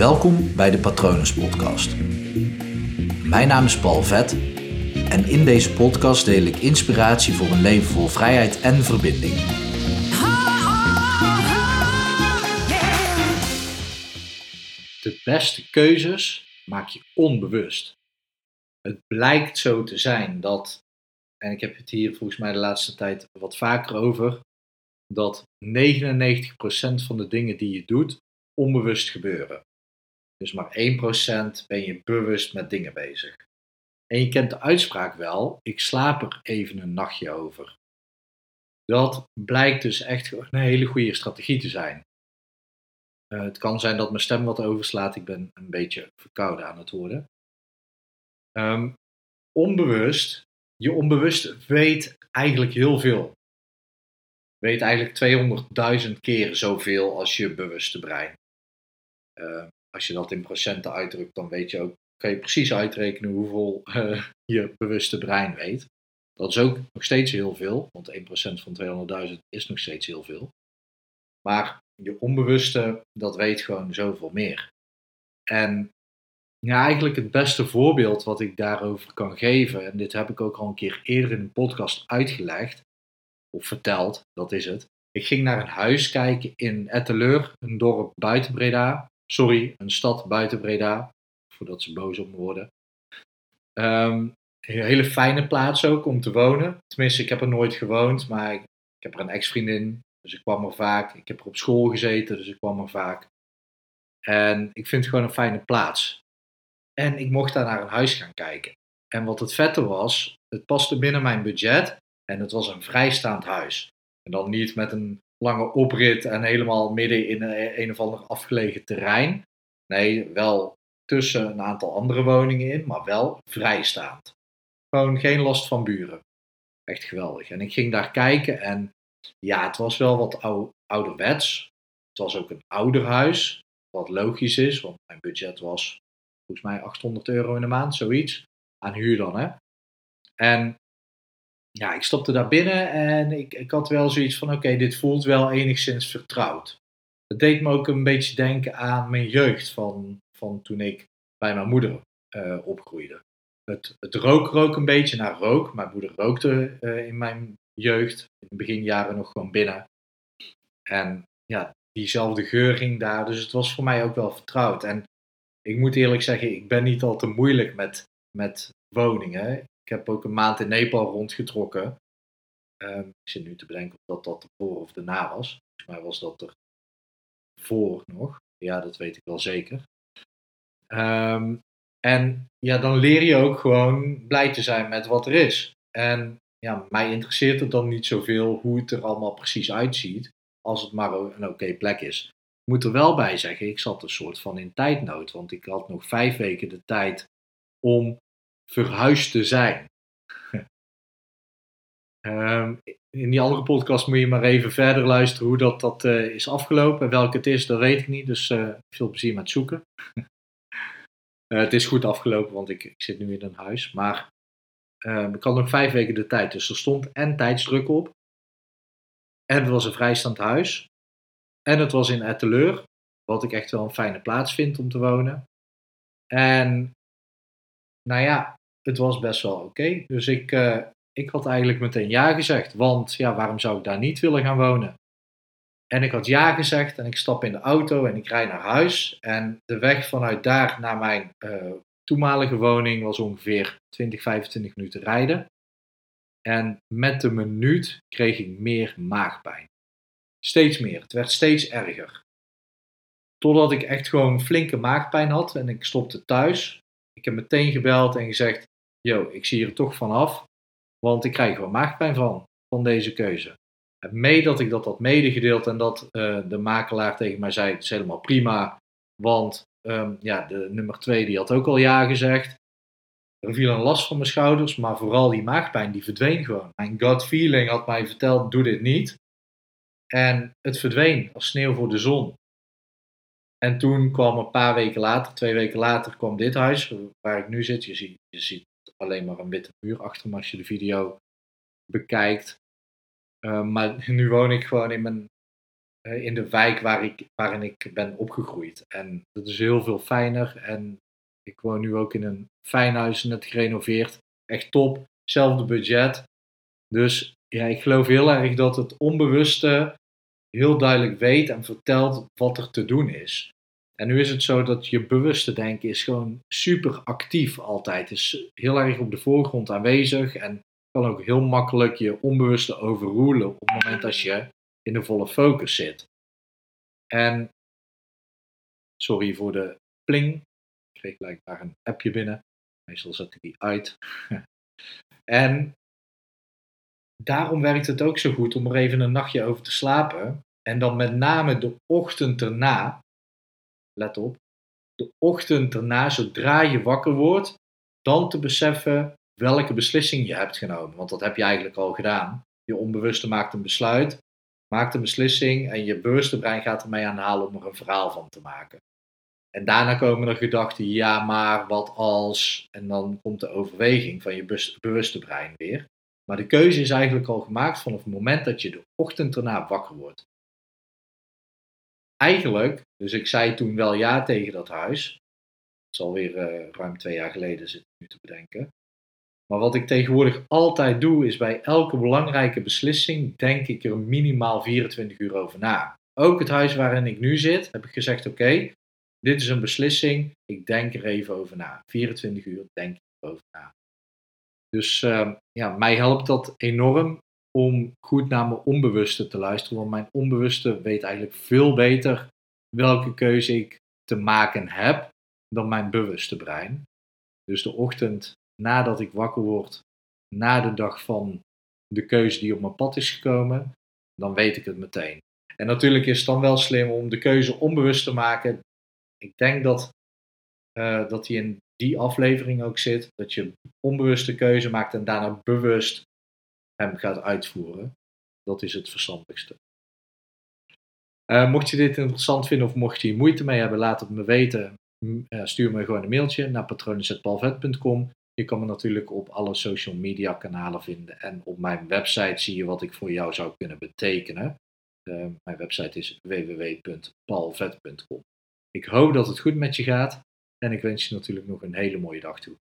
Welkom bij de Patronus Podcast. Mijn naam is Paul Vet en in deze podcast deel ik inspiratie voor een leven vol vrijheid en verbinding. De beste keuzes maak je onbewust. Het blijkt zo te zijn dat, en ik heb het hier volgens mij de laatste tijd wat vaker over, dat 99% van de dingen die je doet onbewust gebeuren. Dus maar 1% ben je bewust met dingen bezig. En je kent de uitspraak wel, ik slaap er even een nachtje over. Dat blijkt dus echt een hele goede strategie te zijn. Uh, het kan zijn dat mijn stem wat overslaat, ik ben een beetje verkouden aan het worden. Um, onbewust, je onbewust weet eigenlijk heel veel. Weet eigenlijk 200.000 keer zoveel als je bewuste brein. Uh, als je dat in procenten uitdrukt, dan weet je ook, kan je precies uitrekenen hoeveel uh, je bewuste brein weet. Dat is ook nog steeds heel veel, want 1% van 200.000 is nog steeds heel veel. Maar je onbewuste, dat weet gewoon zoveel meer. En eigenlijk het beste voorbeeld wat ik daarover kan geven, en dit heb ik ook al een keer eerder in een podcast uitgelegd, of verteld, dat is het. Ik ging naar een huis kijken in Etteleur, een dorp buiten Breda. Sorry, een stad buiten Breda, voordat ze boos op me worden. Um, een hele fijne plaats ook om te wonen. Tenminste, ik heb er nooit gewoond, maar ik, ik heb er een ex-vriendin, dus ik kwam er vaak. Ik heb er op school gezeten, dus ik kwam er vaak. En ik vind het gewoon een fijne plaats. En ik mocht daar naar een huis gaan kijken. En wat het vette was, het paste binnen mijn budget en het was een vrijstaand huis. En dan niet met een lange oprit en helemaal midden in een, een of ander afgelegen terrein. Nee, wel tussen een aantal andere woningen in, maar wel vrijstaand. Gewoon geen last van buren. Echt geweldig. En ik ging daar kijken en ja, het was wel wat ouderwets. Het was ook een ouder huis, wat logisch is, want mijn budget was volgens mij 800 euro in de maand, zoiets. Aan huur dan, hè. En ja, ik stopte daar binnen en ik, ik had wel zoiets van: oké, dit voelt wel enigszins vertrouwd. Het deed me ook een beetje denken aan mijn jeugd, van, van toen ik bij mijn moeder uh, opgroeide. Het, het rook rook een beetje naar rook. Mijn moeder rookte uh, in mijn jeugd, in de beginjaren nog gewoon binnen. En ja, diezelfde geur ging daar, dus het was voor mij ook wel vertrouwd. En ik moet eerlijk zeggen, ik ben niet al te moeilijk met, met woningen. Heb ook een maand in Nepal rondgetrokken. Um, ik zit nu te bedenken of dat, dat ervoor of daarna was. Volgens mij was dat er voor nog. Ja, dat weet ik wel zeker. Um, en ja, dan leer je ook gewoon blij te zijn met wat er is. En ja, mij interesseert het dan niet zoveel hoe het er allemaal precies uitziet, als het maar een oké plek is. Ik moet er wel bij zeggen, ik zat een soort van in tijdnood, want ik had nog vijf weken de tijd om verhuisd te zijn. um, in die andere podcast moet je maar even verder luisteren hoe dat, dat uh, is afgelopen. Welke het is, dat weet ik niet. Dus uh, veel plezier met zoeken. uh, het is goed afgelopen, want ik, ik, zit nu in een huis. Maar ehm, ik had nog vijf weken de tijd. Dus er stond en tijdsdruk op. En het was een vrijstand huis. En het was in Etteleur. Wat ik echt wel een fijne plaats vind om te wonen. En nou ja, het was best wel oké. Dus ik, uh, ik had eigenlijk meteen ja gezegd. Want ja, waarom zou ik daar niet willen gaan wonen? En ik had ja gezegd en ik stap in de auto en ik rijd naar huis. En de weg vanuit daar naar mijn uh, toenmalige woning was ongeveer 20, 25 minuten rijden. En met de minuut kreeg ik meer maagpijn. Steeds meer. Het werd steeds erger. Totdat ik echt gewoon flinke maagpijn had en ik stopte thuis. Ik heb meteen gebeld en gezegd: Yo, ik zie er toch vanaf, want ik krijg wel maagpijn van, van deze keuze. En mee dat ik dat had medegedeeld en dat uh, de makelaar tegen mij zei: Het is helemaal prima, want um, ja, de nummer twee die had ook al ja gezegd. Er viel een last van mijn schouders, maar vooral die maagpijn die verdween gewoon. Mijn gut feeling had mij verteld: doe dit niet. En het verdween als sneeuw voor de zon. En toen kwam een paar weken later, twee weken later, kwam dit huis waar ik nu zit. Je ziet, je ziet alleen maar een witte muur achter me als je de video bekijkt. Uh, maar nu woon ik gewoon in mijn eh, in de wijk waar ik, waarin ik ben opgegroeid. En dat is heel veel fijner. En ik woon nu ook in een fijn huis, net gerenoveerd. Echt top, zelfde budget. Dus ja, ik geloof heel erg dat het onbewuste heel duidelijk weet en vertelt wat er te doen is. En nu is het zo dat je bewuste denken is gewoon super actief altijd. Is heel erg op de voorgrond aanwezig en kan ook heel makkelijk je onbewuste overroelen op het moment dat je in de volle focus zit. En sorry voor de pling. Ik kreeg blijkbaar een appje binnen. Meestal zet ik die uit. en daarom werkt het ook zo goed om er even een nachtje over te slapen. En dan met name de ochtend erna, let op, de ochtend erna, zodra je wakker wordt, dan te beseffen welke beslissing je hebt genomen. Want dat heb je eigenlijk al gedaan. Je onbewuste maakt een besluit, maakt een beslissing en je bewuste brein gaat ermee aan haal om er een verhaal van te maken. En daarna komen er gedachten, ja maar, wat als, en dan komt de overweging van je bewuste brein weer. Maar de keuze is eigenlijk al gemaakt vanaf het moment dat je de ochtend erna wakker wordt. Eigenlijk, dus ik zei toen wel ja tegen dat huis. Het is alweer uh, ruim twee jaar geleden, zit ik nu te bedenken. Maar wat ik tegenwoordig altijd doe, is bij elke belangrijke beslissing denk ik er minimaal 24 uur over na. Ook het huis waarin ik nu zit, heb ik gezegd: oké, dit is een beslissing, ik denk er even over na. 24 uur denk ik erover na. Dus uh, ja, mij helpt dat enorm om goed naar mijn onbewuste te luisteren. Want mijn onbewuste weet eigenlijk veel beter welke keuze ik te maken heb dan mijn bewuste brein. Dus de ochtend nadat ik wakker word, na de dag van de keuze die op mijn pad is gekomen, dan weet ik het meteen. En natuurlijk is het dan wel slim om de keuze onbewust te maken. Ik denk dat, uh, dat die in die aflevering ook zit. Dat je onbewuste keuze maakt en daarna bewust hem gaat uitvoeren. Dat is het verstandigste. Uh, mocht je dit interessant vinden of mocht je hier moeite mee hebben, laat het me weten. Uh, stuur me gewoon een mailtje naar patronen.palvet.com. Je kan me natuurlijk op alle social media kanalen vinden. En op mijn website zie je wat ik voor jou zou kunnen betekenen. Uh, mijn website is www.palvet.com. Ik hoop dat het goed met je gaat. En ik wens je natuurlijk nog een hele mooie dag toe.